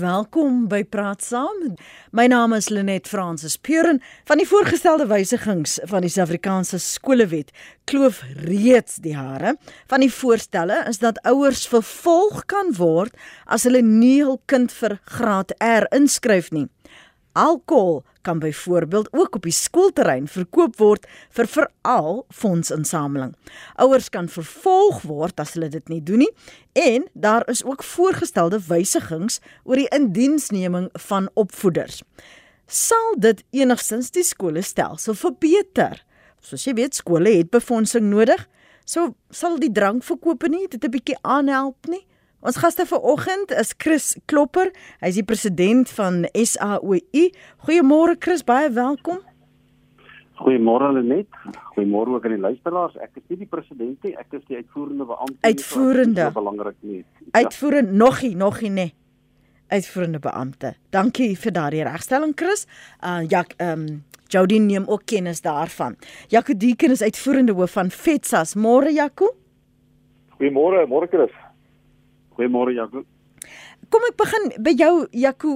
Welkom by Praat Saam. My naam is Lenet Fransis Puren van die voorgestelde wysigings van die Suid-Afrikaanse skolewet kloof reeds die hare. Van die voorstelle is dat ouers vervolg kan word as hulle nie hul kind vir graad R inskryf nie. Alkohol kan byvoorbeeld ook op die skoolterrein verkoop word vir veral fondsinsameling. Ouers kan vervolg word as hulle dit nie doen nie en daar is ook voorgestelde wysigings oor die indiensneming van opvoeders. Sal dit enigstens die skoolstelsel verbeter? Soos jy weet, skole het befondsing nodig. So sal die drankverkope nie dit 'n bietjie aanhelp nie? Ons gaste vanoggend is Chris Klopper. Hy's die president van SAOI. Goeiemôre Chris, baie welkom. Goeiemôre Lenet. Goeiemôre ook aan die luisteraars. Ek is nie die president nie, ek is die uitvoerende beampte. Uitvoerende. Belangrik nie. Ja. Uitvoerende nogie, nogie nee. Uitvoerende beampte. Dankie vir daardie regstelling Chris. Uh ja, ehm um, Jody neem ook kennis daarvan. Jaco Deeken is uitvoerende hoof van FETSAS. Môre Jaco. Goeiemôre, môre Chris. Goeiemôre Jaco. Kom ek begin by jou Jaco.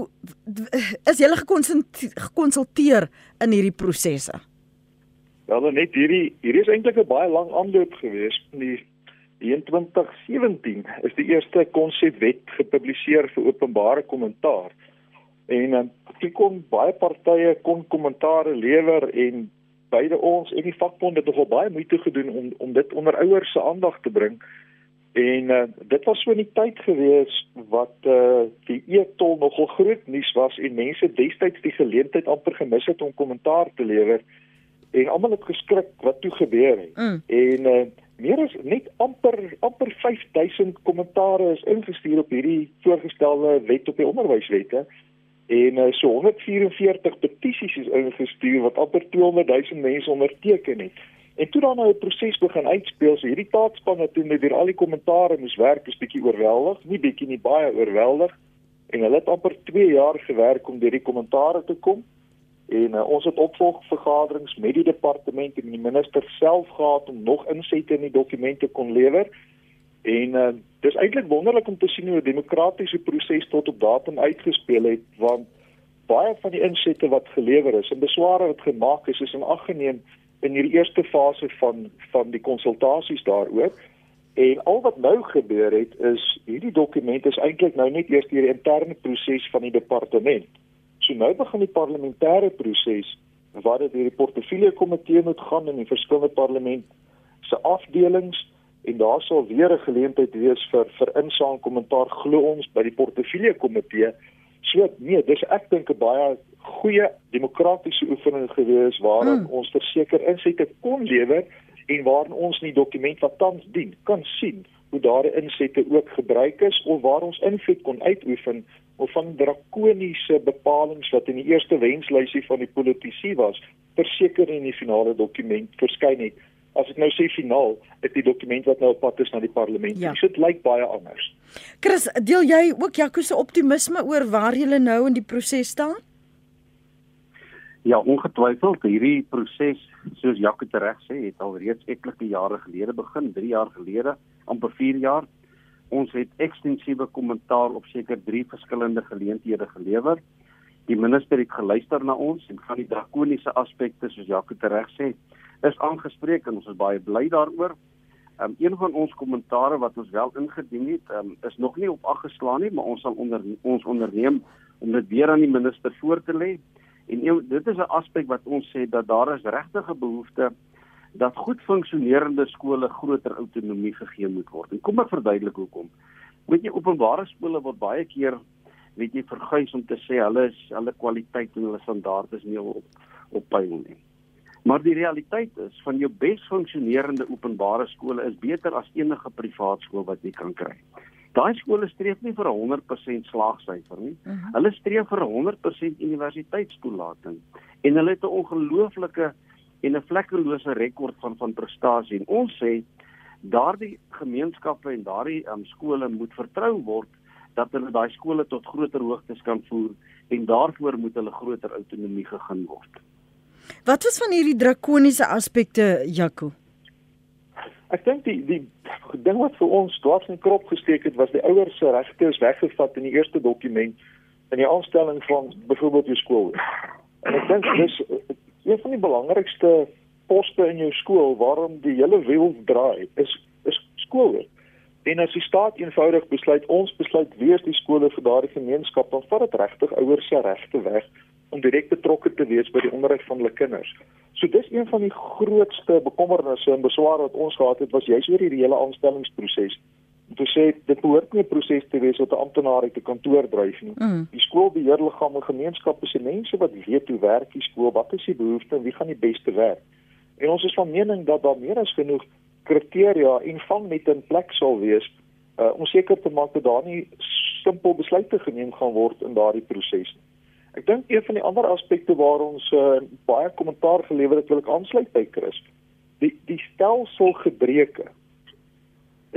Is jy gekonsulteer in hierdie prosesse? Ja, dan net hierdie hier is eintlik 'n baie lang aanloop gewees. Die in 2017 is die eerste konsepwet gepubliseer vir openbare kommentaar. En um, kon baie partye kon kommentare lewer en beide ons en die vakbond het nogal baie moeite gedoen om om dit onder ouers se aandag te bring. En uh, dit was so 'n tyd gewees wat uh, die e-tol nogal groot nuus was en mense destyds die geleentheid amper gemis het om kommentaar te lewer en almal het geskrik wat toe gebeur het. Mm. En uh, meer as net amper amper 5000 kommentare is ingestuur op hierdie voorgestelde wet op die onderwyswette en uh, so 144 petisies is ingestuur wat amper 200 000 mense onderteken het. En toe dan nou 'n proses begin uitspeel, so hierdie taakspan het toe met weer al die kommentare moes werk, is bietjie oorweldig, nie bietjie nie baie oorweldig. En hulle het amper 2 jaar gewerk om deur die kommentare te kom. En uh, ons het opvolgvergaderings met die departement en die minister self gehad om nog insette in die dokumente kon lewer. En uh, dis eintlik wonderlik om te sien hoe 'n demokratiese proses tot op datum uitgespeel het want baie van die insette wat gelewer is en besware wat gemaak is, is in ag geneem in hierdie eerste fase van van die konsultasies daaroor. En al wat nou gebeur het is hierdie dokument is eintlik nou net eers deur die interne proses van die departement. So nou begin die parlementêre proses waar dit deur die portefeulje komitee moet gaan in die verskillende parlement se afdelings en daar sal weer 'n geleentheid wees vir vir insaam kommentaar glo ons by die portefeulje komitee. So nee, dis ek dink 'n baie goeie demokratiese oefening gewees waarin mm. ons verseker insette kon lewer en waarin ons nie dokument wat tans dien kan sien hoe daardie insette ook gebruik is of waar ons invloed kon uitoefen of van drakoniese bepalinge wat in die eerste wenslysie van die politici was verseker in die finale dokument verskyn het as ek nou sê finaal is die dokument wat nou op pad is na die parlement ja. dit lyk baie anders Chris deel jy ook Jaco se optimisme oor waar jy nou in die proses staan Ja, ongetwyfeld hierdie proses, soos Jacques reg sê, het al reeds etlike jare gelede begin, 3 jaar gelede, amper 4 jaar. Ons het ekstensiewe kommentaar op seker 3 verskillende geleenthede gelewer. Die minister het geluister na ons en van die drakoniese aspekte soos Jacques reg sê, is aangespreek en ons is baie bly daaroor. Um, een van ons kommentare wat ons wel ingedien het, um, is nog nie op aggeslaan nie, maar ons sal onder ons onderneem om dit weer aan die minister voor te lê. En een, dit is 'n aspek wat ons sê dat daar is regtig 'n behoefte dat goed funksionerende skole groter autonomie gegee moet word. En kom ek verduidelik hoekom. Weet jy openbare skole word baie keer weet jy verguis om te sê hulle is hulle kwaliteit en hulle standaarde is nie op op pyl nie. Maar die realiteit is van jou bes funksionerende openbare skole is beter as enige privaat skool wat jy kan kry. Daai skole streef nie vir 'n 100% slaagsyfer nie. Uh mhm. -huh. Hulle streef vir 'n 100% universiteitstoelating en hulle het 'n ongelooflike en 'n vlekkelose rekord van van prestasie. En ons sê daardie gemeenskappe en daardie um, skole moet vertrou word dat hulle daai skole tot groter hoogtes kan voer en daarvoor moet hulle groter autonomie gegee word. Wat is van hierdie drakoniese aspekte, Jaco? Ek dink die die ding wat vir ons dwars in krop gesteek het was die ouers se regte is weggevat in die eerste dokument in die aanstelling van byvoorbeeld jou skool. En ek dink dis een van die belangrikste poste in jou skool waarom die hele wiel draai is is skool. En as die staat eenvoudig besluit ons besluit wie is die skole vir daardie gemeenskap dan vat dit regtig ouers se regte weg om direk betrokke te wees by die onderrig van hulle kinders. So dis een van die grootste bekommernisse en besware wat ons gehad het was juist oor hierdie hele aanstellingsproses om te sê dit behoort nie 'n proses te wees wat 'n amptenaar uit 'n kantoor dryf nie. Mm. Die skoolbeheerliggame gemeenskappe se mense wat weet hoe werk die skool, wat is die behoeftes en wie gaan die beste werk. En ons is van mening dat daar meer as genoeg kriteria en vang net in plek sal wees uh, om seker te maak dat daar nie simpel besluite geneem gaan word in daardie proses nie. Ek dink een van die ander aspekte waar ons uh, baie kommentaar gelewer het, wil ek aansluit by Chris. Die die stelselgebreke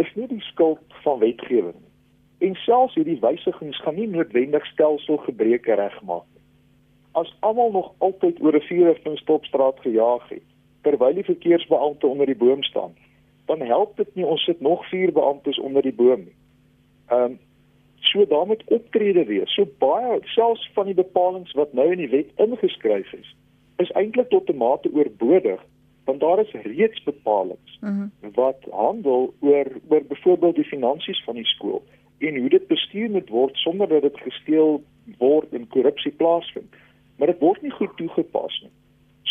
is nie die skuld van wetgewing nie. En selfs hierdie wysigings gaan nie noodwendig stelselgebreke regmaak nie. As almal nog altyd oor 'n vierrigtingstopstraat gejaag het terwyl die verkeersbeampte onder die boom staan, dan help dit nie ons sit nog vier beamptes onder die boom nie. Ehm um, so daar moet optrede wees. So baie selfs van die bepalinge wat nou in die wet ingeskryf is, is eintlik tot 'n mate oorbodig want daar is reeds bepalinge mm -hmm. wat handel oor oor byvoorbeeld die finansies van die skool en hoe dit bestuur moet word sonder dat dit gesteel word en korrupsie plaasvind. Maar dit word nie goed toegepas nie.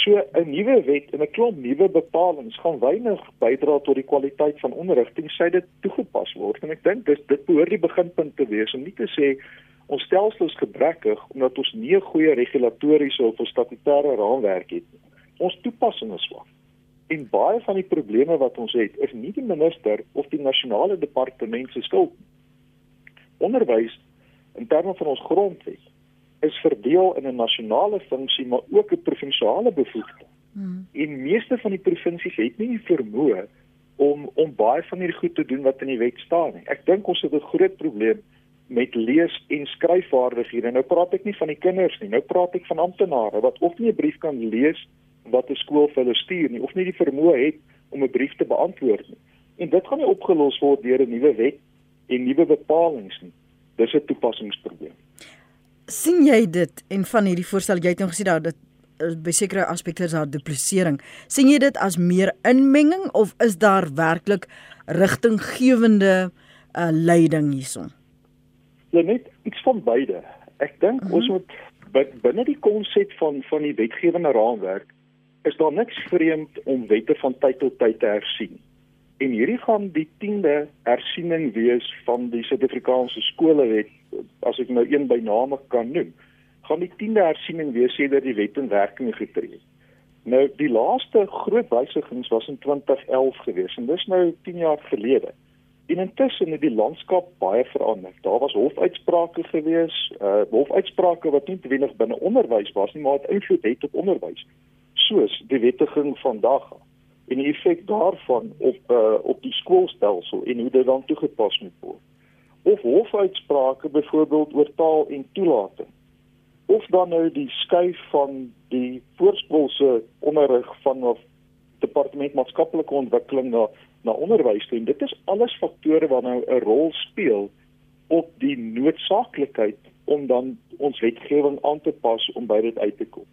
So 'n nuwe wet en 'n klomp nuwe bepalinge gaan weinig bydra tot die kwaliteit van onderrig tensy dit toegepas word. En ek dink dis dit behoort die beginpunt te wees om nie te sê ons stelsel is gebrekkig omdat ons nie 'n goeie regulatoriese of statutêre raamwerk het nie. Ons toepassing is swak. En baie van die probleme wat ons het, is nie die minister of die nasionale departement se skuld nie. Onderwys in terme van ons grondwet is verdeel in 'n nasionale funksie maar ook 'n provinsiale bevoegdheid. Hmm. En meeste van die provinsies het nie die vermoë om om baie van hierdie goed te doen wat in die wet staan nie. Ek dink ons het 'n groot probleem met lees en skryfvaardighede. Nou praat ek nie van die kinders nie, nou praat ek van amptenare wat of nie 'n brief kan lees wat 'n skool vir hulle stuur nie of nie die vermoë het om 'n brief te beantwoord nie. En dit gaan nie opgelos word deur 'n nuwe wet en nuwe bepalinge nie. Dis 'n toepassingsprobleem. Sien jy dit en van hierdie voorstel jy het nou gesê dat dit by sekere aspekte is daar duplisering. sien jy dit as meer inmenging of is daar werklik rigtinggewende uh, leiding hierson? Ja net iets van beide. Ek dink uh -huh. ons moet binne die konsep van van die wetgewende raamwerk is daar niks vreemd om wette van tyd tot tyd te hersien. En hierdie gaan die 10de hersiening wees van die Suid-Afrikaanse skolewet, as ek nou een by name kan noem. Gaan die 10de hersiening wees sedert die wet in werking getree het. Nou die laaste groot wysigings was in 2011 gewees en dis nou 10 jaar gelede. En intussen het die landskap baie verander. Daar was hofuitsprake gewees, uh hofuitsprake wat nie noodwendig binne onderwys was nie, maar het invloed het op onderwys soos die wettiging vandag en die effek daarvan op uh, op die skoolstelsel en hoe dit dan toegepas moet word. Of hofuitsprake byvoorbeeld oor taal en toelating. Of dan nou die skuif van die voorskoolse onderrig van of departement maatskaplike ontwikkeling na na onderwys toe. Dit is alles faktore wat nou 'n rol speel op die noodsaaklikheid om dan ons wetgewing aan te pas om by dit uit te kom.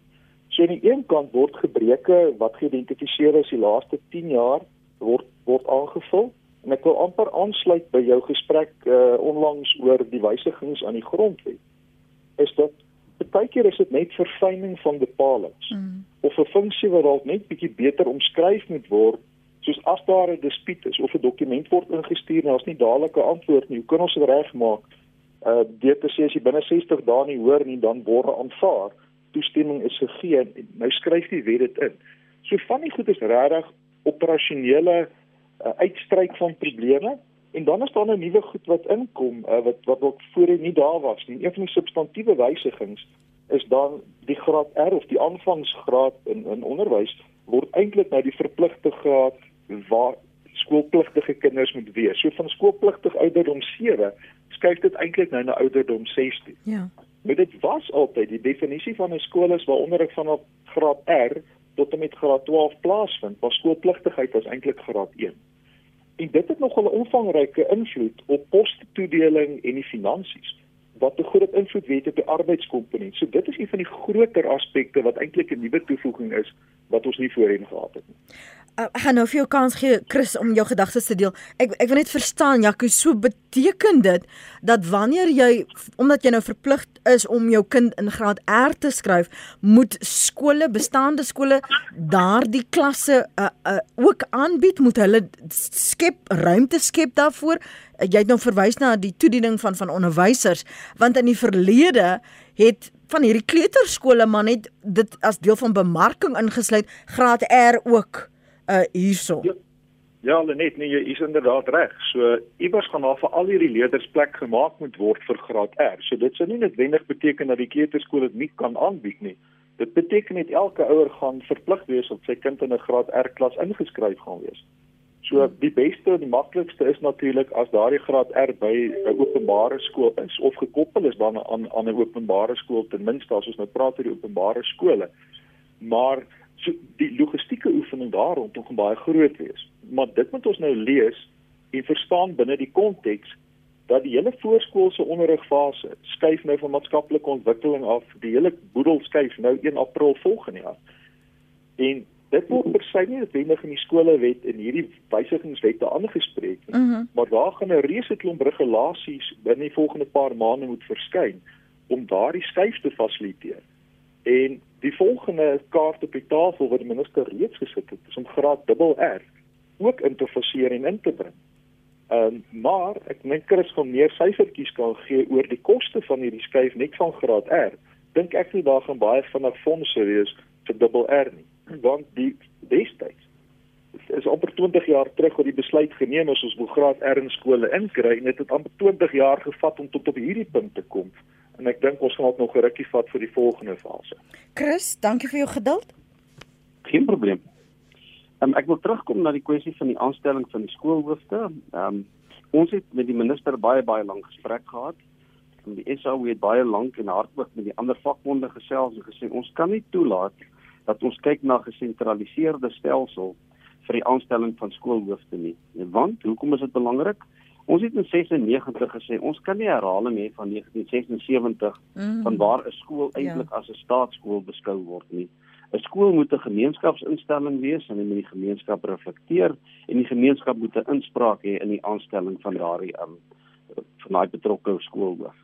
So aan die een kant word gebreke wat geïdentifiseer is die laaste 10 jaar word word aangevul en ek wil amper aansluit by jou gesprek uh, onlangs oor die wysigings aan die grondwet. Is dit baie keer is dit net verfyning van bepalinge mm. of 'n funksie wat dalk net bietjie beter omskryf moet word soos as daar 'n dispuut is of 'n dokument word ingestuur en daar's nie dadelik 'n antwoord nie. Hoe kan ons dit regmaak? Uh dit te sê as jy binne 60 dae nie hoor nie, dan word aanvaar toestemming is gegee en nou skryf die wet dit in. So van die goed is regtig operasionele uh, uitstryk van probleme en dan is daar nou nuwe goed wat inkom uh, wat wat ook voorheen nie daar was nie. Een van die substantiëre wysigings is dan die graad R of die aanvangsgraad in in onderwys word eintlik nou die verpligte graad waar skoolpligtige kinders moet wees. So van skoolpligtig ouderdom 7 skuif dit eintlik nou na ouderdom 16. Ja. Maar dit was altyd die definisie van 'n skool is waar onderrig vanaf graad R tot en met graad 12 plaasvind, waar skoolpligtigheid was eintlik graad 1. En dit het nogal 'n omvangryke invloed op postoedeling en die finansies, wat 'n groot invloed het op die arbeidskomponent. So dit is een van die groter aspekte wat eintlik 'n nuwe toevoeging is wat ons nie voorheen gehad het nie. Uh, ek gaan nou vir jou kans gee Chris om jou gedagtes te deel. Ek ek wil net verstaan Jaco, so beteken dit dat wanneer jy omdat jy nou verplig is om jou kind in graad R te skryf, moet skole, bestaande skole daardie klasse uh, uh, ook aanbied, moet hulle skep ruimte skep daarvoor. Uh, jy het nou verwys na die toediening van van onderwysers, want in die verlede het van hierdie kleuterskole maar net dit as deel van bemarking ingesluit graad R ook uh hierso. Ja. Ja, net nee, jy is inderdaad reg. So iewers gaan daar vir al hierdie leerders plek gemaak moet word vir graad R. So dit sou nie noodwendig beteken dat die kleuterskool dit nie kan aanbied nie. Dit beteken net elke ouer gaan verplig wees om sy kind in 'n graad R klas ingeskryf gaan wees. So die beste en die maklikste is natuurlik as daardie graad R by 'n openbare skool is of gekoppel is dan aan aan 'n openbare skool ten minste as ons nou praat oor die openbare skole. Maar So die logistieke oefening daar rondom gaan baie groot wees. Maar dit moet ons nou lees en verstaan binne die konteks dat die hele voorskoolse onderrigfase skuif nou van maatskaplike ontwikkeling af. Die hele boedel skuif nou 1 April volgende jaar. En dit word versuim nie noodwendig in die skolewet en hierdie wysigingswette aangespreek nie. Mm -hmm. Maar daar gaan 'n reuse klomp regulasies binne die volgende paar maande moet verskyn om daardie skuif te fasiliteer. En die volgende kaart op die tafel wat die minister reeds gesit het, is om graad dubbel R ook in te faseer en in te bring. Ehm um, maar ek dink Chris gaan meer syfertjies kan gee oor die koste van hierdie skuif net van graad R. Dink ek nie daar gaan baie vinnig fondse wees vir dubbel R nie, want die destyds is amper 20 jaar terug wat die besluit geneem is ons wil graad R in skole inkry en dit het amper 20 jaar gevat om tot op hierdie punt te kom en ek dink ons gaan ook nog 'n rukkie vat vir die volgende fase. Chris, dankie vir jou geduld. Geen probleem. Um, ek wil terugkom na die kwessie van die aanstelling van die skoolhoofde. Ehm um, ons het met die minister baie baie lank gesprek gehad. En die SAU het baie lank en hard ook met die ander vakbonde gesels en gesê ons kan nie toelaat dat ons kyk na gesentraliseerde stelsel vir die aanstelling van skoolhoofde nie. Want hoekom is dit belangrik? Ons het in 96 gesê ons kan nie herhaling hê van 1976 mm. van waar 'n skool eintlik ja. as 'n staatsskool beskou word nie. 'n Skool moet 'n gemeenskapsinstelling wees en moet die gemeenskap reflekteer en die gemeenskap moet 'n inspraak hê in die aanstelling van daardie um, van daai betrokke skoolhoof.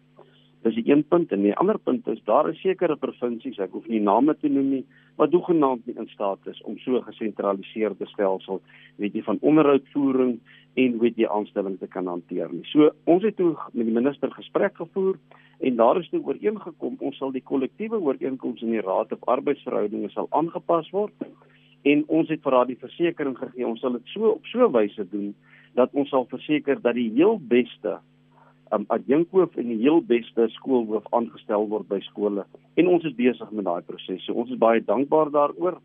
Dis die een punt en die ander punt is daar is sekere provinsies, ek hoef nie name te noem nie, wat hoegenaamd nie in staat is om so 'n gesentraliseerde stelsel, weet jy, van onderhoudvoering en weet jy aanstelling te kan hanteer nie. So ons het toe met die minister gesprek gevoer en daar is toe ooreengekom ons sal die kollektiewe ooreenkomste in die raad op arbeidsverhoudinge sal aangepas word en ons het vir haar die versekering gegee ons sal dit so op so 'n wyse doen dat ons sal verseker dat die heel beste um, adjunkhoof en die heel beste skoolhoof aangestel word by skole en ons is besig met daai proses. So ons is baie dankbaar daaroor.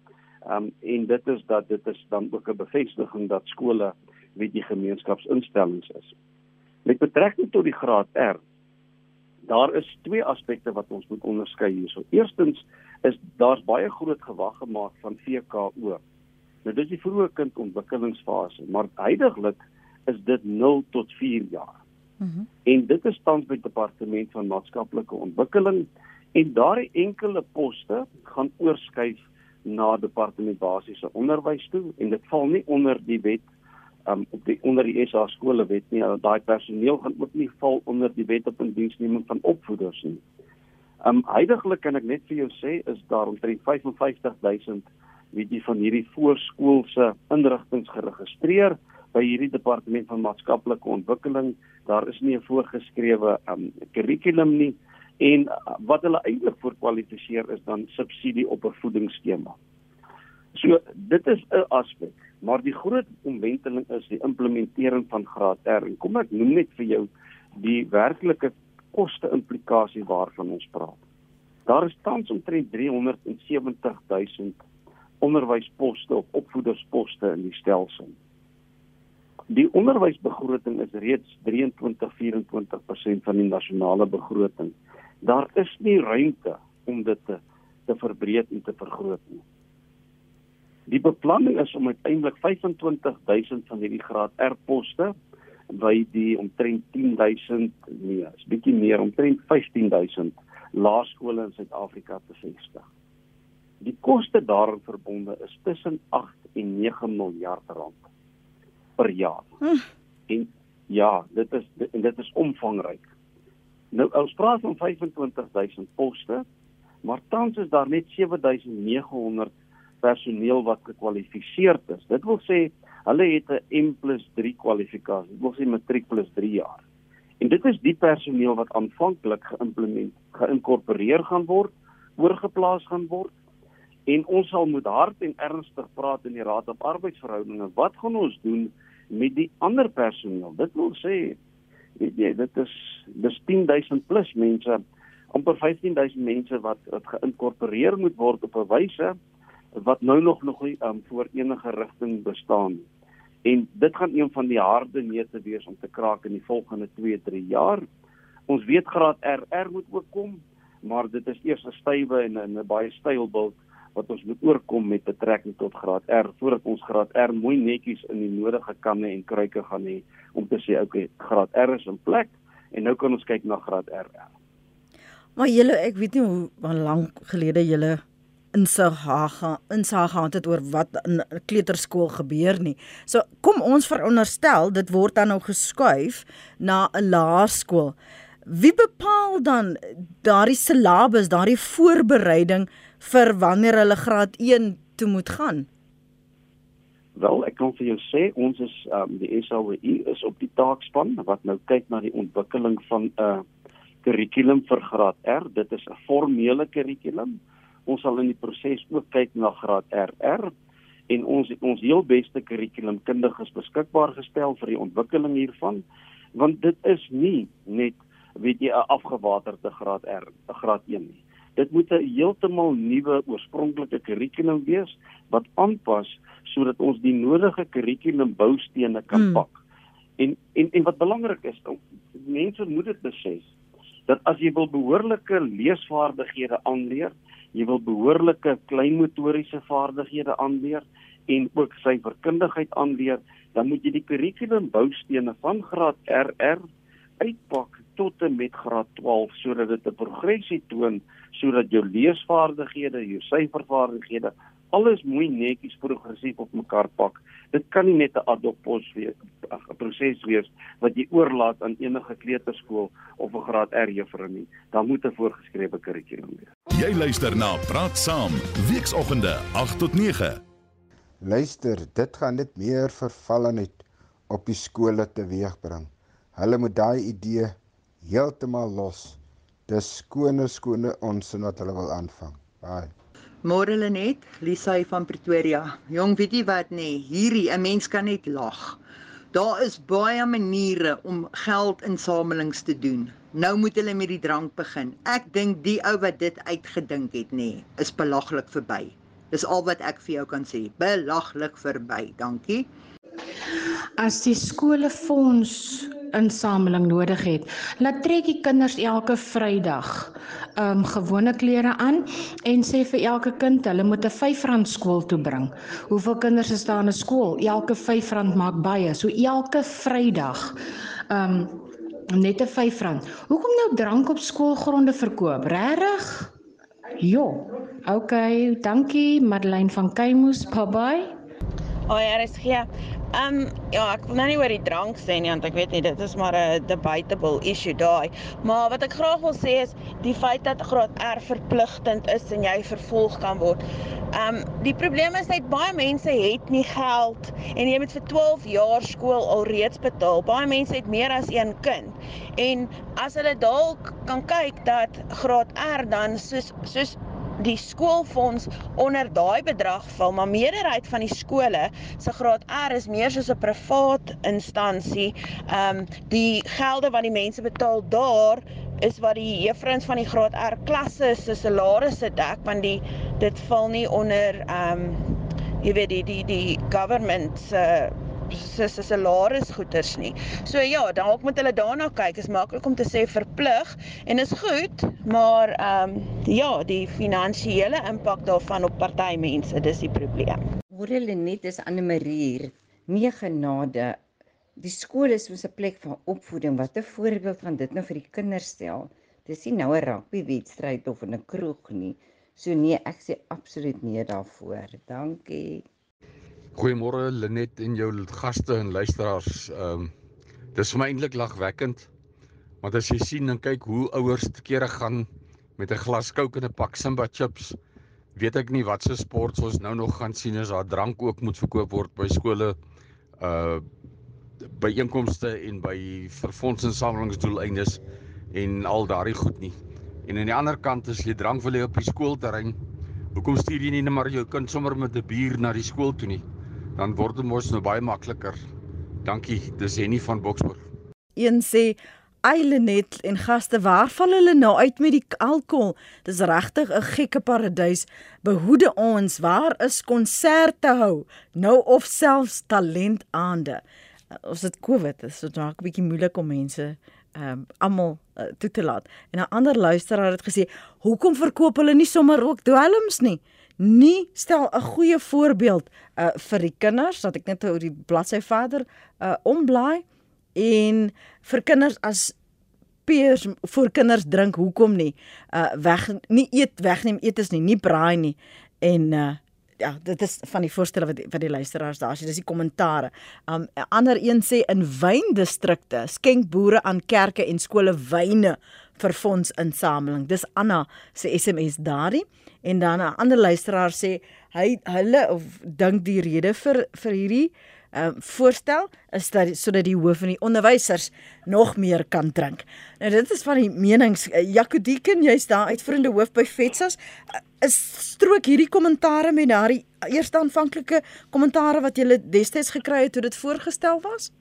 Um, en dit is dat dit is dan ook 'n bevestiging dat skole weet die gemeenskapsinstellings is. Met betrekking tot die graad R Daar is twee aspekte wat ons moet onderskei hierso. Eerstens is daar's baie groot gewag gemaak van VKO. Nou dis die vroeë kindontwikkelingsfase, maar heidaglik is dit 0 tot 4 jaar. Mm -hmm. En dit is tans by departement van maatskaplike ontwikkeling en daardie enkele poste gaan oorskuif na departement basiese onderwys toe en dit val nie onder die wet um op die onder die SA skole wet nie. Daai personeel gaan ook nie val onder die wet op indiensneming van opvoeders nie. Um heidaglik kan ek net vir jou sê is daar omtrent 55000 weet jy van hierdie voorskoolse inrigtinge geregistreer by hierdie departement van maatskaplike ontwikkeling. Daar is nie 'n voorgeskrewe um kurrikulum nie en uh, wat hulle eintlik voor kwalifiseer is dan subsidie op 'n voedingsskema. So dit is 'n aspek, maar die groot omwenteling is die implementering van graad R. En kom ek noem net vir jou die werklike koste implikasie waarvan ons praat. Daar is tans omtrent 370 000 onderwysposte of opvoedersposte in die stelsel. Die onderwysbegroting is reeds 23-24% van die nasionale begroting. Daar is nie ruimte om dit te te verbreek en te vergroot nie. Die beplanning is om uiteindelik 25000 van hierdie graad R poste by die omtrent 10000 nee, is bietjie meer omtrent 15000 laerskole in Suid-Afrika te vestig. Die koste daaraan verbonde is tussen 8 en 9 miljard rand per jaar. Hm. En ja, dit is en dit is omvangryk. Nou ons praat van 25000 poste, maar tans is daar net 7900 personeel wat gekwalifiseer is. Dit wil sê hulle het 'n M+3 kwalifikasie. Dit wil sê matriek plus 3 jaar. En dit is die personeel wat aanvanklik geïmplement geïnkorporeer gaan word, oorgeplaas gaan word. En ons sal moet hard en ernstig praat in die Raad op Arbeidsverhoudinge. Wat gaan ons doen met die ander personeel? Dit wil sê weet jy, dit is dis 10000 plus mense, amper 15000 mense wat wat geïnkorporeer moet word op 'n wyse wat nou nog nog nie um, voor enige rigting bestaan. En dit gaan een van die harde neute wees om te kraak in die volgende 2, 3 jaar. Ons weet graad RR moet ook kom, maar dit is eers 'n stywe en 'n baie styl bult wat ons moet oorkom met betrekking tot graad R voordat ons graad R mooi netjies in die nodige kanne en kruike gaan hê om te sê okay, graad R is in plek en nou kan ons kyk na graad RR. Maar julle, ek weet nie hoe lank gelede julle insig gaan insig gaan dit oor wat in kleuterskool gebeur nie. So kom ons veronderstel dit word dan nou geskuif na 'n laerskool. Wie bepaal dan daardie syllabus, daardie voorbereiding vir wanneer hulle graad 1 toe moet gaan? Wel, ek kan vir jou sê ons is um, die SAWI is op die taakspan wat nou kyk na die ontwikkeling van 'n uh, kurrikulum vir graad R. Dit is 'n formele kurrikulum ons sal in die proses ook kyk na graad RR en ons het ons heel beste kurrikulumkundiges beskikbaar gestel vir die ontwikkeling hiervan want dit is nie net weet jy 'n afgewaterde graad R 'n graad 1 nie dit moet 'n heeltemal nuwe oorspronklike kurrikulum wees wat aanpas sodat ons die nodige kurrikulumbousteene kan hmm. pak en en en wat belangrik is mense moet dit besef dat as jy wil behoorlike leesvaardighede aanleer jy wil behoorlike kleinmotoriese vaardighede aanleer en ook syferkundigheid aanleer, dan moet jy die kurrikulumbousteene van graad RR uitpak tot en met graad 12 sodat dit 'n progressie toon sodat jou leesvaardighede, jou syfervaardighede alles mooi netjies progressief op mekaar pak. Dit kan nie net 'n ad hoc pos wees, 'n proses wees wat jy oorlaat aan enige kleuterskool of 'n graad R juffrou nie. Daar moet 'n voorgeskrewe kurrikulum wees. Jy luister na Praat Saam, weekoggende 8 tot 9. Luister, dit gaan net meer vervallenheid op die skole teweegbring. Hulle moet daai idee heeltemal los. Dis skone skone ons wat hulle wil aanvang. Baie Môre Lenet, Lisay van Pretoria. Jong, weet jy wat nê, nee, hierdie 'n mens kan net lag. Daar is baie maniere om geldinsamelings te doen. Nou moet hulle met die drank begin. Ek dink die ou wat dit uitgedink het nê, nee, is belaglik verby. Dis al wat ek vir jou kan sê. Belaglik verby. Dankie. As die skole fonds insameling nodig het. Laat trek die kinders elke Vrydag ehm um, gewone klere aan en sê vir elke kind hulle moet 'n R5 skool toe bring. Hoeveel kinders is daar in 'n skool? Elke R5 maak baie. So elke Vrydag ehm um, net 'n R5. Hoekom nou drank op skoolgronde verkoop? Regtig? Jo. OK, dankie Madeleine van Keimus. Bye bye. Oh, ja, hier. Ehm um, ja, ek wil nou nie oor die drank sê nie want ek weet nie dit is maar 'n debatable issue daai. Maar wat ek graag wil sê is die feit dat graad R verpligtend is en jy vervolg kan word. Ehm um, die probleem is net baie mense het nie geld en jy moet vir 12 jaar skool alreeds betaal. Baie mense het meer as een kind. En as hulle dalk kan kyk dat graad R dan soos soos die skoolfonds onder daai bedrag val, maar meerderheid van die skole se graad R is meer soos 'n privaat instansie. Ehm um, die gelde wat die mense betaal daar is wat die juffrouens van die graad R klasse se salarisse dek want die dit val nie onder ehm um, jy weet die die die government se uh, se se salarisgoeders nie. So ja, dalk moet hulle daarna kyk. Is maklik om te sê verplig en is goed, maar ehm um, ja, die finansiële impak daarvan op party mense, dis die probleem. Môre Lenet is Anne Marie. Nee genade. Die skool is soos 'n plek van opvoeding. Wat 'n voorbeeld van dit nou vir die kinders stel. Dis nie nou 'n rugbywedstryd of 'n kroeg nie. So nee, ek sê absoluut nee daarvoor. Dankie. Goeiemôre Lenet en jou gaste en luisteraars. Ehm um, dis vir my eintlik lagwekkend. Want as jy sien en kyk hoe ouers te kere gaan met 'n glas Coke en 'n pak Simba chips, weet ek nie wat se sport ons nou nog gaan sien as daar drank ook moet verkoop word by skole uh by inkomste en by verfondsinsamelingsdoeleindes en al daardie goed nie. En aan die ander kant as jy drank wil hê op die skoolterrein, hoekom stuur jy nie net maar jou kind sommer met 'n bier na die skool toe nie? Dan word dit mos nou baie makliker. Dankie, dis Henny van Boksburg. Een sê Eilenet en gaste, waar val hulle nou uit met die alkohol? Dis regtig 'n gekke paradys. Behoede ons, waar is konserte hou? Nou of selfs talentaande. Uh, ons het COVID, dit so dalk 'n bietjie moeilik om mense ehm um, almal uh, toe te laat. En 'n ander luisteraar het gesê, "Hoekom verkoop hulle nie sommer ook dwelms nie?" Nie stel 'n goeie voorbeeld uh vir die kinders dat ek net oor die bladsy verder uh omblaai en vir kinders as peers vir kinders drink hoekom nie? Uh weg nie eet wegneem eet is nie nie braai nie. En uh ja dit is van die voorstelle wat wat die luisteraars daar sien dis die kommentare um ander een sê in wyndistrikte skenk boere aan kerke en skole wyne vir fondsinsameling. Dis Anna se SMS daardie en dan 'n ander luisteraar sê hy hulle of dink die rede vir vir hierdie uh, voorstel is dat sodat die hoof en die onderwysers nog meer kan drink. Nou dit is van die menings uh, Jacodieken jy's daar uitvoerende hoof by Fetsas uh, is strook hierdie kommentare met daardie eerste aanvanklike kommentare wat jy destyds gekry het toe dit voorgestel was?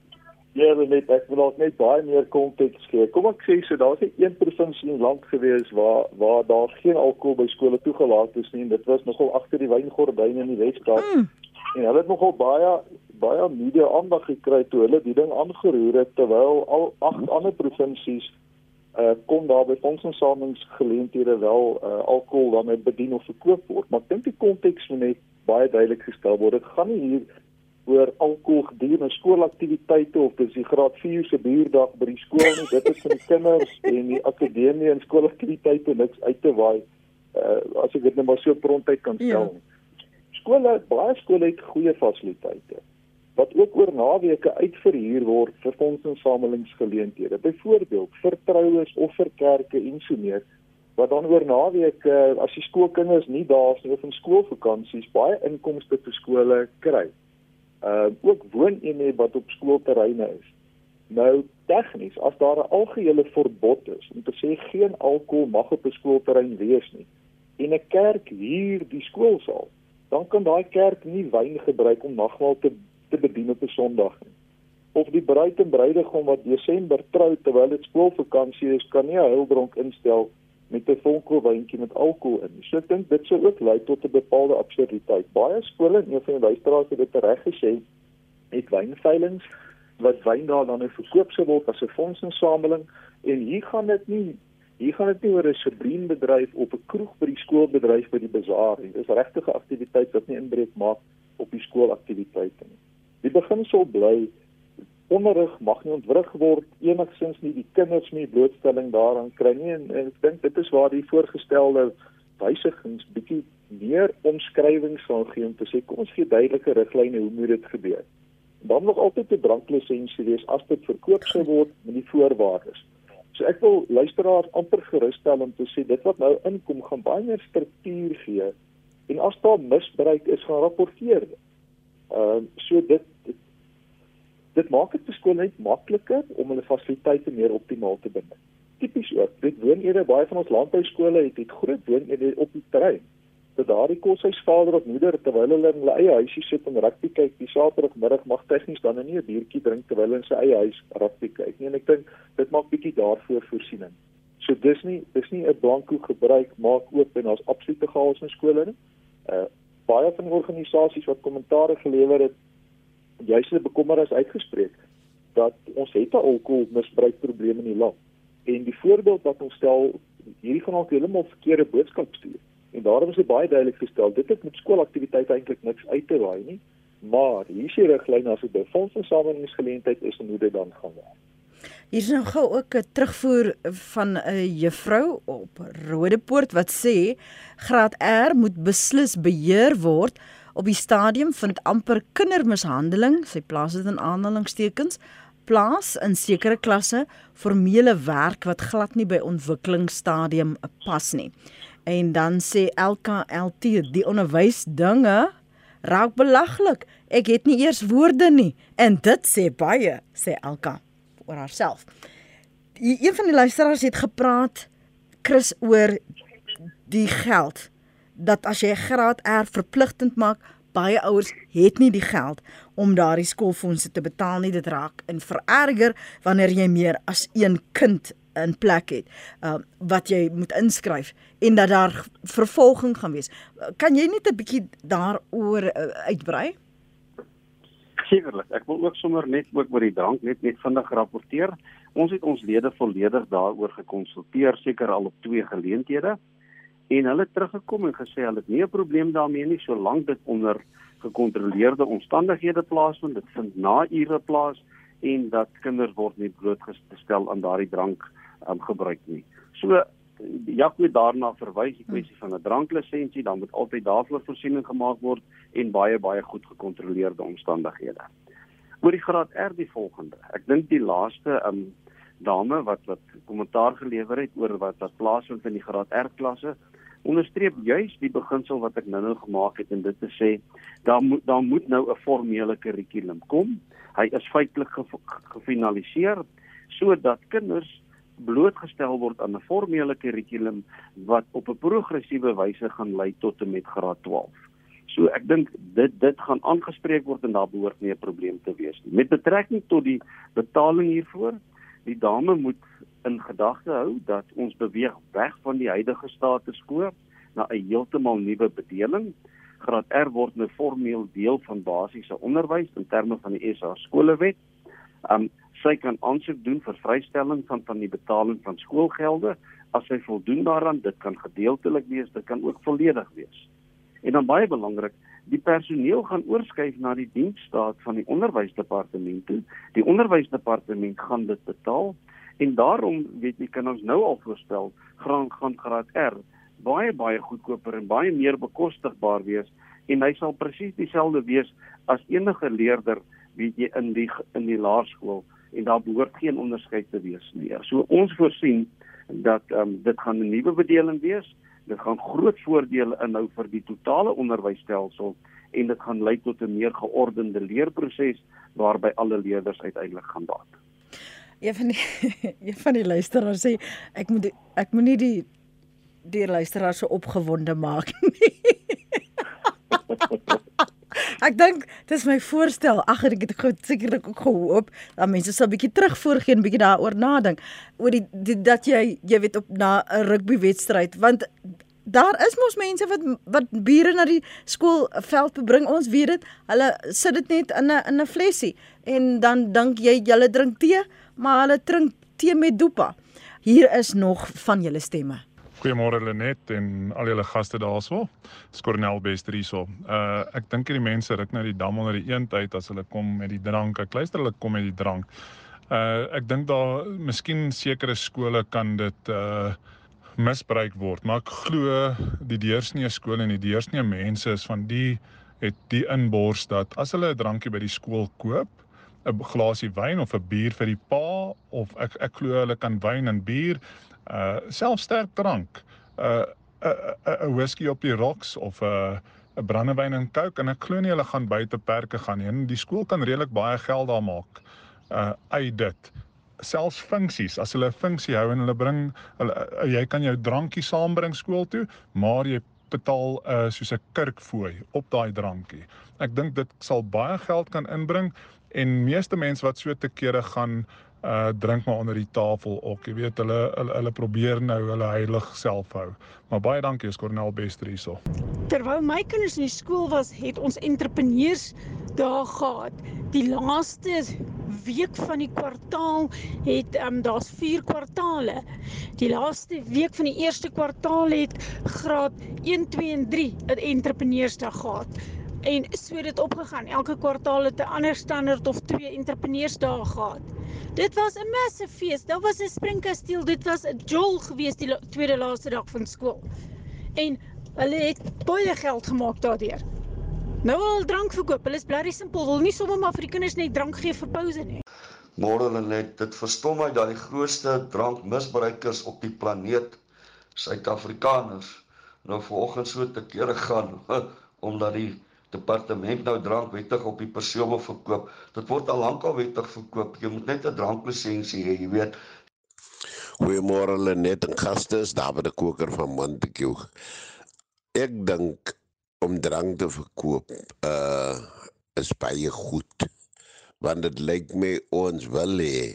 Ja, net ek wil ook net baie meer konteks gee. Kom ek sê so daar's net een provinsie in land gewees waar waar daar geen alkohol by skole toegelaat is nie. Dit was nogal agter die wyngordyne in die Weskaap. Mm. En hulle het nogal baie baie media aandag gekry toe hulle die ding aangeroer het terwyl al agt ander provinsies uh kom daar by fondsinsamelingsgeleenthede wel uh alkohol daarmee bedien of verkoop word maar ek dink die konteks moet net baie duidelik gestel word dit gaan nie hier oor alkohol gedurende skoolaktiwiteite of dis die graad 4 se buurdag by die skool nie dit is vir die kinders en die akademie en skoolaktiwiteite niks uit te waai uh as ek dit net maar so prontuit kan stel ja. skole baie skole het goeie fasiliteite wat ook oor naweke uitverhuur word vir fondsinsamelingsgeleenthede. Byvoorbeeld vir troues of vir kerke en so meer wat dan oor naweke as die skoolkinders nie daar is nie of in skoolvakansies baie inkomste vir skole kry. Uh ook wooneenhede wat op skoolterreine is. Nou tegnies as daar 'n algehele verbod is om te sê geen alkohol mag op 'n skoolterrein wees nie en 'n kerk huur die skoolsaal, dan kan daai kerk nie wyn gebruik om nagmaal te te bedien op 'n Sondag nie. Of die bruid en bruidegom wat Desember trou terwyl dit skoolvakansie is, kan nie 'n heildronk instel met 'n vonkelwyntjie met alkohol in. So ek dink dit sou ook lei tot 'n bepaalde absurditeit. Baie skole en een van die luisteraars het dit reg gesê, het wynveilings wat wyn daar dan verkoop sou word as 'n fondsinsameling en hier gaan dit nie hier gaan dit nie oor 'n subrienbedryf of 'n kroeg by die skoolbedryf by die bazaar nie. Dis regtig 'n aktiwiteit wat nie inbreuk maak op die skoolaktiwiteite nie. Die beginsel bly onderrig mag nie ontwrig word enigsins nie die kinders nie blootstelling daaraan kry nie en, en ek dink dit is waar die voorgestelde wysigings bietjie meer omskrywings sal gee om te sê kom ons gee duidelike riglyne hoe moet dit gebeur. Dan nog altyd 'n dranklisensie wees as dit verkoop sou word met die voorwaardes. So ek wil luisteraars amper gerustel om te sê dit wat nou inkom gaan baie meer struktuur gee en as daar misbruik is gaan rapporteer. Ehm uh, so dit dit maak dit beskoon net makliker om hulle fasiliteite meer optimaal te benut. Tipies ook, dit woonede baie van ons landbouskole het het groot woonede op die terrein. Dat daardie koshuisvader of moeder terwyl hulle in hulle eie huisie sit en rugby kyk, die Saterdagmiddag mag tegnies dan nie 'n biertjie drink terwyl hulle in sy eie huis rugby kyk nie. En ek dink dit maak bietjie daarvoor voorsiening. So dis nie dis nie 'n blanko gebruik maak oop en ons absolute chaos in skole nie. Uh baie van organisasies wat kommentaare gelewer het juis hulle bekommernis uitgespreek dat ons het 'n alkoholmisbruikprobleem in die land. En die voorbeeld wat ons stel, hierdie gaan ook heeltemal verkeerde boodskap stuur. En daarom is dit baie duidelik gestel, dit het met skoolaktiwiteite eintlik niks uit te waai nie. Maar hier is die riglyn as dit by fondsinsamelingsgeleentheid is en hoe dit dan gaan werk. Hier is nou gou ook 'n terugvoer van 'n juffrou op Rodepoort wat sê graad R moet beslis beheer word. Op die stadium vind amper kindermishandeling, sy plaas dit in aanhalingstekens, plaas in sekere klasse formele werk wat glad nie by ontwikkelingsstadium pas nie. En dan sê LKLT die onderwysdinge raak belaglik. Ek het nie eers woorde nie en dit sê baie, sê LK oor haarself. Een van die luisteraars het gepraat Chris oor die geld dat as jy 'n graad R verpligtend maak, baie ouers het nie die geld om daardie skoolfondse te betaal nie. Dit raak in vererger wanneer jy meer as een kind in plek het uh, wat jy moet inskryf en dat daar vervolging gaan wees. Kan jy net 'n bietjie daaroor uh, uitbrei? Sekerlik. Ek wil ook sommer net ook oor die drank net net vinnig rapporteer. Ons het ons lede volledig daaroor gekonsulteer seker al op twee geleenthede en hulle het teruggekom en gesê hulle het nie 'n probleem daarmee nie solank dit onder gekontroleerde omstandighede plaasvind. Dit vind na ure plaas en dat kinders word nie blootgestel aan daardie drank um, gebruik nie. So Jaco daarna verwys die kwessie van 'n dranklisensie, dan moet altyd daarvoor voorsiening gemaak word en baie baie goed gekontroleerde omstandighede. Oor die graad R die volgende. Ek dink die laaste um dame wat wat kommentaar gelewer het oor wat wat plaasvind in die graad R klasse onderstreep juis die beginsel wat ek nou-nou gemaak het en dit te sê daar moet daar moet nou 'n formele kurrikulum kom. Hy is feitelik gefinaliseer sodat kinders blootgestel word aan 'n formele kurrikulum wat op 'n progressiewe wyse gaan lei tot en met graad 12. So ek dink dit dit gaan aangespreek word en daar behoort nie 'n probleem te wees nie. Met betrekking tot die betaling hiervoor, die dame moet in gedagte hou dat ons beweeg weg van die huidige status quo na 'n heeltemal nuwe bedeling. Graad R word nou formeel deel van basiese onderwys in terme van die SA skolewet. Um sy kan aansoek doen vir vrystelling van van die betaling van skoolgelde as sy voldoen daaraan dit kan gedeeltelik wees dit kan ook volledig wees en dan baie belangrik die personeel gaan oorskuif na die diensstaat van die onderwysdepartement toe die onderwysdepartement gaan dit betaal en daarom weet jy kan ons nou al voorstel gaan gaan graad R baie baie goedkoper en baie meer bekostigbaar wees en hy sal presies dieselfde wees as enige leerder weet jy in die in die laerskool en daar behoort geen onderskeid te wees nie. So ons voorsien dat ehm um, dit gaan 'n nuwe bedeling wees. Dit gaan groot voordele inhou vir die totale onderwysstelsel en dit gaan lei tot 'n meer geordende leerproses waarby alle leerders uiteindelik gaan baat. Een van die een van die luisteraars sê ek moet ek moet nie die die luisteraars so opgewonde maak nie. Ek dink dis my voorstel. Ag ek het sekerlik ook gehoop dat mense sal bietjie terugvoorgee en bietjie daaroor nadink oor die, die dat jy jy weet op na 'n rugbywedstryd want daar is mos mense wat wat bure na die skoolveld bring. Ons weet dit. Hulle sit dit net in 'n in 'n flesie en dan dink jy hulle drink tee, maar hulle drink tee met dopa. Hier is nog van julle stemme. Goeiemôre Lenet en al julle gaste daarso. Skornel Bester hierso. Uh ek dink hierdie mense ruk nou die dam onder die een tyd as hulle kom met die drank. Ek luister hulle kom met die drank. Uh ek dink daar miskien sekere skole kan dit uh misbruik word, maar ek glo die deursnee skole en die deursnee mense is van die het die inbors dat as hulle 'n drankie by die skool koop, 'n glasie wyn of 'n bier vir die pa of ek ek glo hulle kan wyn en bier uh self sterk drank, uh 'n 'n whisky op die rocks of 'n uh, 'n brandewyn en coke en ek glo nie hulle gaan buite perke gaan nie. En die skool kan redelik baie geld daar maak uh uit dit. Selfs funksies, as hulle 'n funksie hou en hulle bring hulle uh, jy kan jou drankie saambring skool toe, maar jy betaal uh soos 'n kurkfooi op daai drankie. Ek dink dit sal baie geld kan inbring en meeste mense wat so te kere gaan uh drink maar onder die tafel ook. Jy weet hulle hulle, hulle probeer nou hulle heilig self hou. Maar baie dankie is Cornel Bester hierso. Terwyl my kinders in die skool was, het ons entrepreneurs daar gehad. Die laaste week van die kwartaal het um, daar's 4 kwartale. Die laaste week van die eerste kwartaal het graad 1, 2 en 3 'n entrepreneursdag gehad En so het dit opgegaan. Elke kwartaal het 'n ander standaard of twee entrepreneursdae gehad. Dit was 'n massive fees. Daar was 'n springkasteel. Dit was 'n jol geweest die tweede laaste dag van skool. En hulle het baie geld gemaak daardeur. Nou al drank verkoop. Hulle is blerry simpel. Wil nie sommer maar vir die kinders net drank gee vir pouse nie. Môre hulle net dit verstom my dat die grootste drankmisbruikers op die planeet Suid-Afrikaners nou vanoggend so te kere gaan omdat die departement nou drank wettig op die persone verkoop. Dit word al lank al wettig verkoop. Jy moet net 'n dranklisensie hê, jy weet. Goeiemôre Lenet en gaste, by die koker van Montague. Ek dink om drank te verkoop uh is baie goed. Want dit lyk my ons wil hê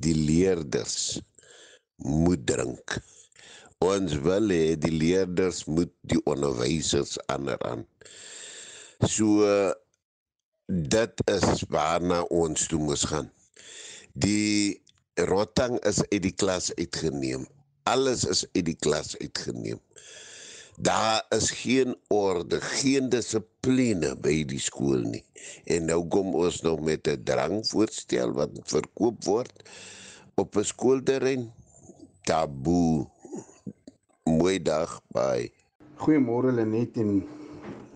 die leerders moet drink. Ons wil hê die leerders moet die onderwysers aanraan. So dit is waarna ons toe moes gaan. Die rotting is uit die klas uitgeneem. Alles is uit die klas uitgeneem. Daar is geen orde, geen dissipline by die skool nie. En nou kom ons nog met 'n drankvoorstel wat verkoop word op 'n skoolterrein. Taboe. Mooi dag, bye. Goeiemôre Lenet en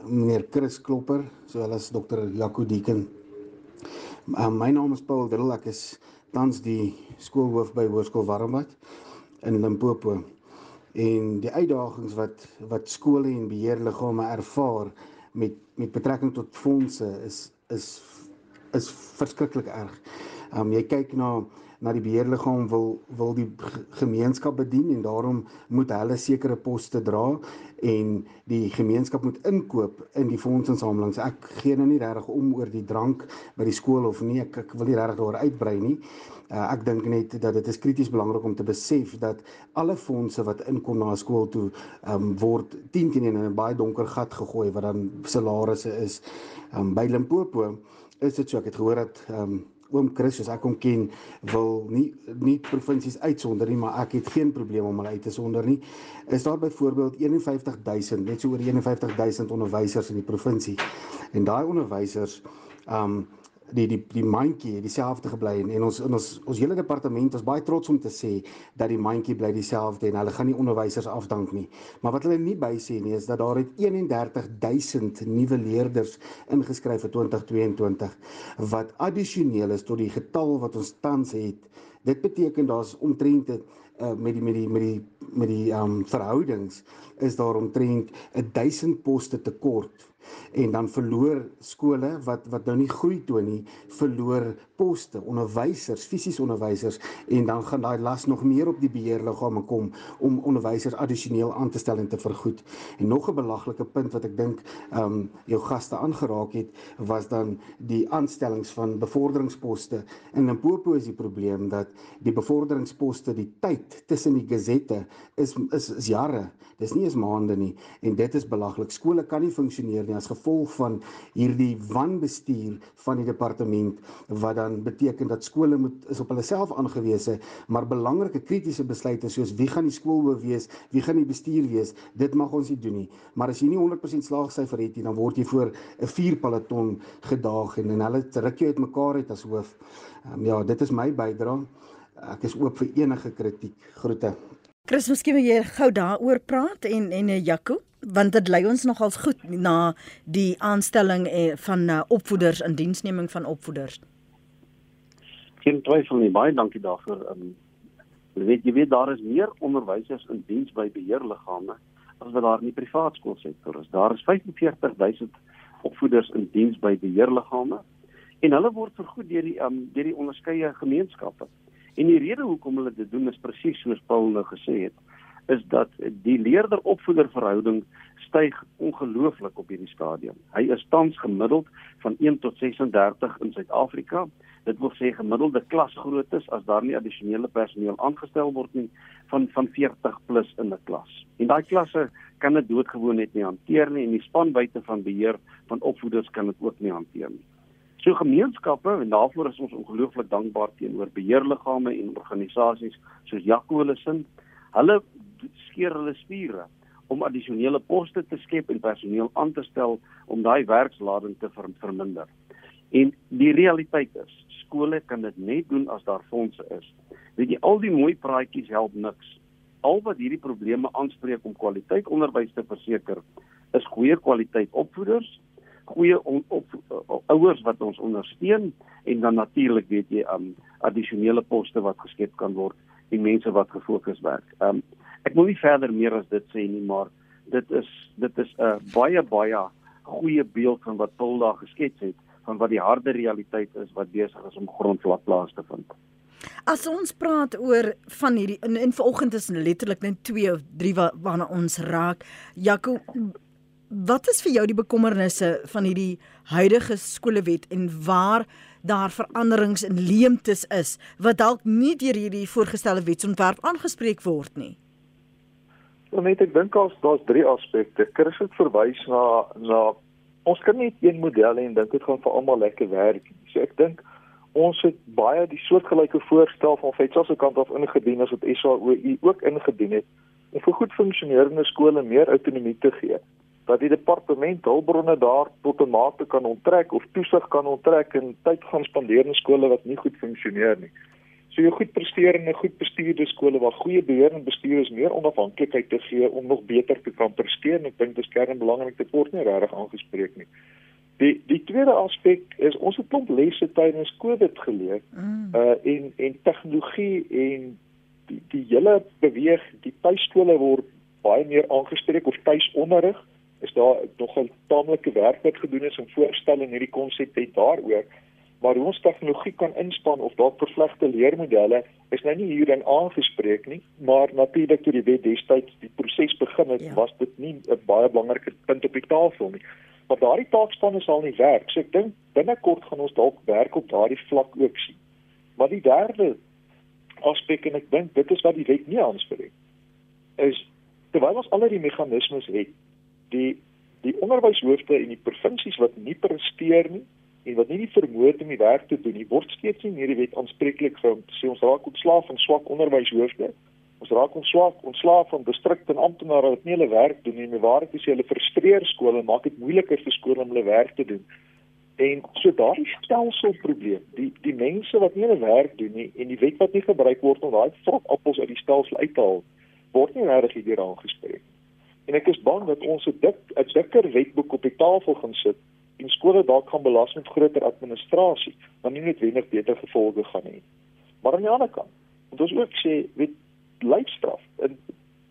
meneer Chris Klopper, sowel as dokter Jaco Dieken. Uh, my naam is Paul Drill, ek is tans die skoolhoof by Hoërskool Warmbad in Limpopo. En die uitdagings wat wat skole en beheerliggame ervaar met met betrekking tot fondse is is is verskriklik erg. Um jy kyk na na die beheerliggaam wil wil die gemeenskap bedien en daarom moet hulle sekere poste dra en die gemeenskap moet inkoop in die fondsinsamelings. Ek gee nou nie regtig om oor die drank by die skool of nie. Ek, ek wil nie regtig daar uitbrei nie. Uh, ek dink net dat dit is krities belangrik om te besef dat alle fondse wat inkom na 'n skool toe um, word 10 teen 1 in 'n baie donker gat gegooi wat dan salarisse is. Um, by Limpopo is dit so ek het gehoor dat um, oom Chris soos ek hom ken wil nie nie provinsies uitsonder nie maar ek het geen probleem om hulle uit te sonder nie. Is daar byvoorbeeld 51000 net so oor 51000 onderwysers in die provinsie en daai onderwysers um die die die mandjie dieselfde gebly en, en ons in ons ons hele departement is baie trots om te sê dat die mandjie bly dieselfde en hulle gaan nie onderwysers afdank nie. Maar wat hulle nie by sê nie is dat daar het 31000 nuwe leerders ingeskryf vir 2022 wat addisioneel is tot die getal wat ons tans het. Dit beteken daar's omtrent uh, met die met die met die met die um verhoudings is daar omtrent 1000 poste tekort en dan verloor skole wat wat nou nie groei toon nie, verloor poste, onderwysers, fisies onderwysers en dan gaan daai las nog meer op die beheerliggame kom om onderwysers addisioneel aan te stel en te vergoed. En nog 'n belaglike punt wat ek dink ehm um, jou gaste aangeraak het, was dan die aanstellings van bevorderingsposte. In Limpopo is die probleem dat die bevorderingsposte, die tyd tussen die gazette is is is jare. Dis nie eens maande nie en dit is belaglik. Skole kan nie funksioneer nie as gevolg van hierdie wanbestuur van die departement wat dan beteken dat skole moet is op hulle self aangewese, maar belangrike kritiese besluite soos wie gaan die skoolhoof wees, wie gaan die bestuur wees, dit mag ons nie doen nie. Maar as jy nie 100% slaagsyfer het nie, dan word jy voor 'n vuurpeloton gedaag en en hulle ruk jou uitmekaar uit as hoof. Um, ja, dit is my bydrae. Ek is oop vir enige kritiek. Groete. Chris, miskien wil jy gou daaroor praat en en eh, Jaco? want dit lei ons nogals goed na die aanstelling eh, van opvoeders in diensneming van opvoeders. Geen twyfel nie, baie dankie daarvoor. Um, jy weet jy weet daar is meer onderwysers in diens by beheerliggame as wat daar in die privaat skoolsektor is. Daar is 45000 opvoeders in diens by beheerliggame en hulle word vergoed deur die um, deur die onderskeie gemeenskappe. En die rede hoekom hulle dit doen is presies soos Paul nou gesê het is dat die leerder-opvoeder verhouding styg ongelooflik op hierdie stadium. Hy is tans gemiddeld van 1 tot 36 in Suid-Afrika. Dit wil sê gemiddelde klasgroottes as daar nie addisionele personeel aangestel word nie van van 40 plus in 'n klas. En daai klasse kan dit doodgewoon net nie hanteer nie en die spanbuite van beheer van opvoeders kan dit ook nie hanteer nie. So gemeenskappe en daarvoor is ons ongelooflik dankbaar teenoor beheerliggame en organisasies soos sin. Hulle skeer hulle spiere om addisionele poste te skep en personeel aan te stel om daai werkslading te ver, verminder. En die realiteit is, skole kan dit net doen as daar fondse is. Weet jy, al die mooi praatjies help niks. Al wat hierdie probleme aanspreek om kwaliteit onderwys te verseker, is goeie kwaliteit opvoeders, goeie on, op, ouers wat ons ondersteun en dan natuurlik weet jy um addisionele poste wat geskep kan word en mense wat gefokus werk. Um ek wil nie verder meer as dit sê nie, maar dit is dit is 'n uh, baie baie goeie beeld van wat Paul daar geskets het van wat die harde realiteit is wat besig is om grondvlak plaas te vind. As ons praat oor van hierdie in, in vanoggend is letterlik net 2 of 3 wa, waarna ons raak. Jaco, wat is vir jou die bekommernisse van hierdie huidige skolewet en waar daar veranderings en leemtes is wat dalk nie deur hierdie voorgestelde wetsontwerp aangespreek word nie? Nou net ek dink as daar's drie aspekte. Chris het verwys na na ons kan nie een model hê en dink dit gaan vir almal lekker werk. So ek dink ons het baie die soortgelyke voorstel van Fetsa se kant af ingedien as wat SAOU ook ingedien het om vir goed funksionerende skole meer autonomie te gee. Dat die departement hulpbronne daar tot 'n mate kan onttrek of toesig kan onttrek en tyd gaan spandeer in skole wat nie goed funksioneer nie. So jy goed presterende, goed bestuurde skole waar goeie beheer en bestuur is meer onafhanklikheid te gee om nog beter te kan presteer en ek dink dit is kern belangrik te word nie regtig aangespreek nie. Die die tweede aspek is ons het klomp lesse tydens Covid geleer. Mm. Uh en en tegnologie en die die hele beweeg, die tuiskole word baie meer aangespreek of tuisonderrig is daar nog 'n taamlike werk wat gedoen is om voorstelling hierdie konsep te daaroor maar hoe ons tegnologie kan inspann of dalk vervlegte leermodelle is nou nie hierin aangespreek nie, maar natuurlik toe die wet destyds die proses begin het, ja. was dit nie 'n baie belangrike punt op die tafel nie. Maar daardie taakspanne sal nie werk. So ek dink binnekort gaan ons dalk werk op daardie vlak ook sien. Maar die derde aspek en ek dink dit is wat die wet nie aanspreek is terwyl ons al die meganismes het, die die onderwyshoofde en die provinsies wat nie presteer nie en wat nie die vermoë het om die werk te doen nie, word steeds nie meer die wet aanspreeklik vir om te sê ons raak ontslaaf van swak onderwyshoofde. Ons raak ontslaaf ontslaaf van distrikte en amptenare wat nie hulle werk doen nie. Waar dit is hulle frustreer skole en maak dit moeiliker vir skole om hulle werk te doen. En so daardie stelselprobleem, die die mense wat nie hulle werk doen nie en die wet wat nie gebruik word om daai vrot appels uit die stelsel uit te haal, word nie regtig hier aangespreek. En ek is bang dat ons 'n dik 'n dikker wetboek op die tafel gaan sit en skole dalk gaan belas met groter administrasie, dan nie noodwendig beter gevolge gaan hê. Maar aan die ander kant, moet ons ook sê, weet lyfstraf. En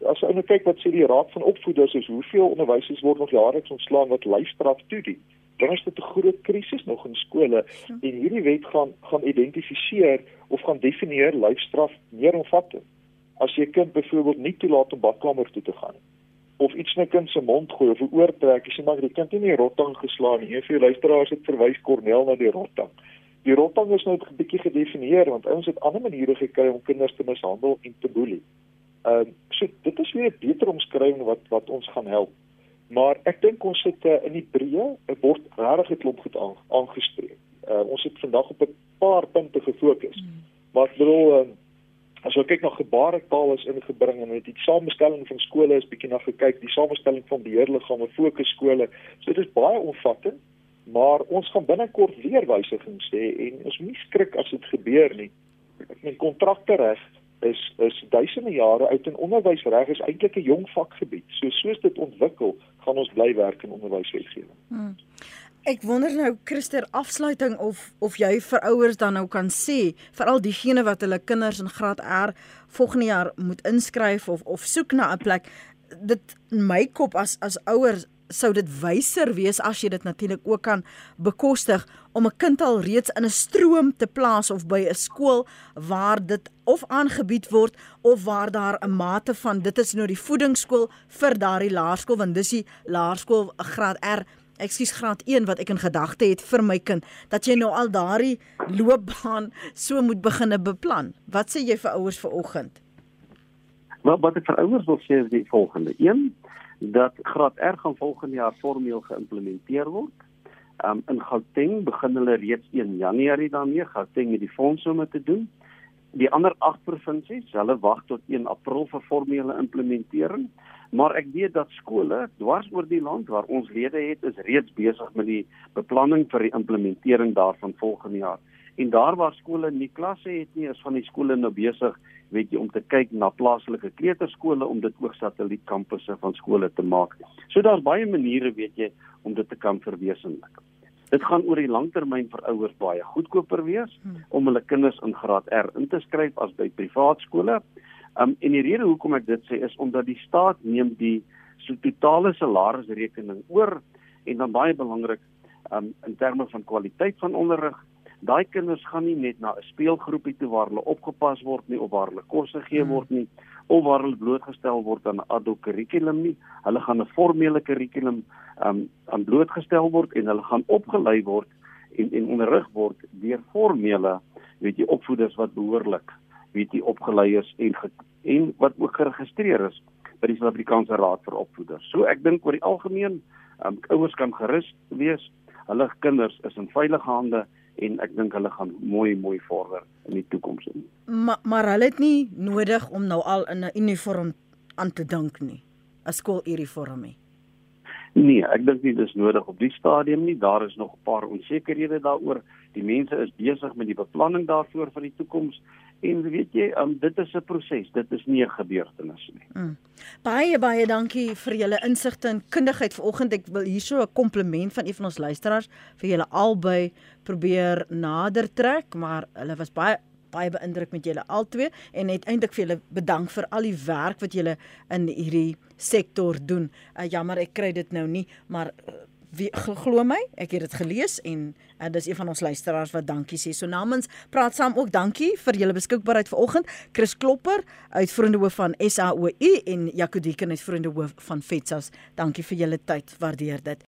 as jy nou kyk wat sê die Raad van Opvoeders is, hoeveel onderwysers word nog jaarliks ontslaan wat lyfstraf toedien? Dan is dit 'n groot krisis nog in skole en hierdie wet gaan gaan identifiseer of gaan definieer lyfstraf meer omvattend. As jy kind byvoorbeeld nie toelaat om badkamer toe te gaan nie of iets in sy mond gooi of 'n oortrek, as jy maar die kind nie in die rottang geslaan nie. Een van die luisteraars het verwys Cornel na die rottang. Die rottang is nou 'n bietjie gedefinieer want ons het ander maniere gekry om kinders te mishandel en te boelie. Ehm uh, so dit is weer 'n beter omskrywing wat wat ons gaan help. Maar ek dink ons sit uh, in die breë 'n word regtig 'n klomp goed aan, aangespreek. Uh, ons het vandag op 'n paar punte gefokus. Hmm. Maar ek bedoel uh, As jy kyk na gebaretaal is ingebring en die samestelling van skole is bietjie na gekyk, die samestelling van beheerliggame, fokus skole. So dit is baie omvattend, maar ons gaan binnekort weer wysigings hê en ons moenie skrik as dit gebeur nie. Ek meen kontrakte reg is is duisende jare uit en onderwysreg is eintlik 'n jong vakgebied. So soos dit ontwikkel, gaan ons bly werk in onderwyswetgewing. Hmm. Ek wonder nou Christer afsluiting of of jy vir ouers dan nou kan sê veral diegene wat hulle kinders in graad R volgende jaar moet inskryf of of soek na 'n plek dit in my kop as as ouers sou dit wyser wees as jy dit natuurlik ook kan bekostig om 'n kind al reeds in 'n stroom te plaas of by 'n skool waar dit of aangebied word of waar daar 'n mate van dit is nou die voedingsskool vir daardie laerskool want dis die laerskool graad R ekskuus graad 1 wat ek in gedagte het vir my kind dat jy nou al daardie loopbaan so moet beginne beplan. Wat sê jy vir ouers vanoggend? Maar wat ek vir ouers wil sê is die volgende. 1 dat graad R gaan volgende jaar formeel geïmplementeer word. Um in Gauteng begin hulle reeds 1 Januarie daarmee. Gauteng het die fonds om dit te doen. Die ander 8 provinsies, hulle wag tot 1 April vir formele implementering Maar ek weet dat skole dwars oor die land waar ons lede het, is reeds besig met die beplanning vir die implementering daarvan volgende jaar. En daar waar skole nie klasse het nie, is van die skole nou besig, weet jy, om te kyk na plaaslike kleuterskole om dit ook satellietkampusse van skole te maak. So daar's baie maniere, weet jy, om dit te kan verwesenlik. Dit gaan oor die langtermyn vir ouers baie goedkoper wees hmm. om hulle kinders in graad R in te skryf as by privaat skole. Um en die rede hoekom ek dit sê is omdat die staat neem die so totale salarisrekening oor en dan baie belangrik um in terme van kwaliteit van onderrig daai kinders gaan nie net na 'n speelgroepie toe waar hulle opgepas word nie of waar hulle kos gegee word nie of waar hulle blootgestel word aan 'n adult kurrikulum nie. Hulle gaan 'n formele kurrikulum um aan blootgestel word en hulle gaan opgelei word en en onderrig word deur formele weet jy opvoeders wat behoorlik weet jy opgelei is en en wat ook geregistreer is by die Suid-Afrikaanse Raad vir Opvoeders. So ek dink oor die algemeen um ouers kan gerus wees. Hulle kinders is in veilige hande en ek dink hulle gaan mooi mooi vorder in die toekoms in. Maar maar hulle het nie nodig om nou al in 'n uniform aan te dink nie. 'n Skooluniform nie. Nee, ek dink nie dis nodig op die stadium nie. Daar is nog 'n paar onsekerhede daaroor. Die mense is besig met die beplanning daarvoor vir die toekoms en weet jy, um, dit is 'n proses. Dit is nie 'n gebeurtenis nie. Mm. Baie baie dankie vir julle insigte en kundigheid vanoggend. Ek wil hierso 'n kompliment van een van ons luisteraars vir julle albei probeer nader trek, maar hulle was baie baie beïndruk met julle albei en het eintlik vir julle bedank vir al die werk wat julle in hierdie sektor doen. Uh, jammer ek kry dit nou nie, maar uh, wie glo my, ek het dit gelees en uh, dis een van ons luisteraars wat dankie sê. So namens praat saam ook dankie vir julle beskikbaarheid vanoggend. Chris Klopper uit Vriendehoof van SAOU en Jacodieken uit Vriendehoof van Fetsas. Dankie vir julle tyd. Waardeer dit.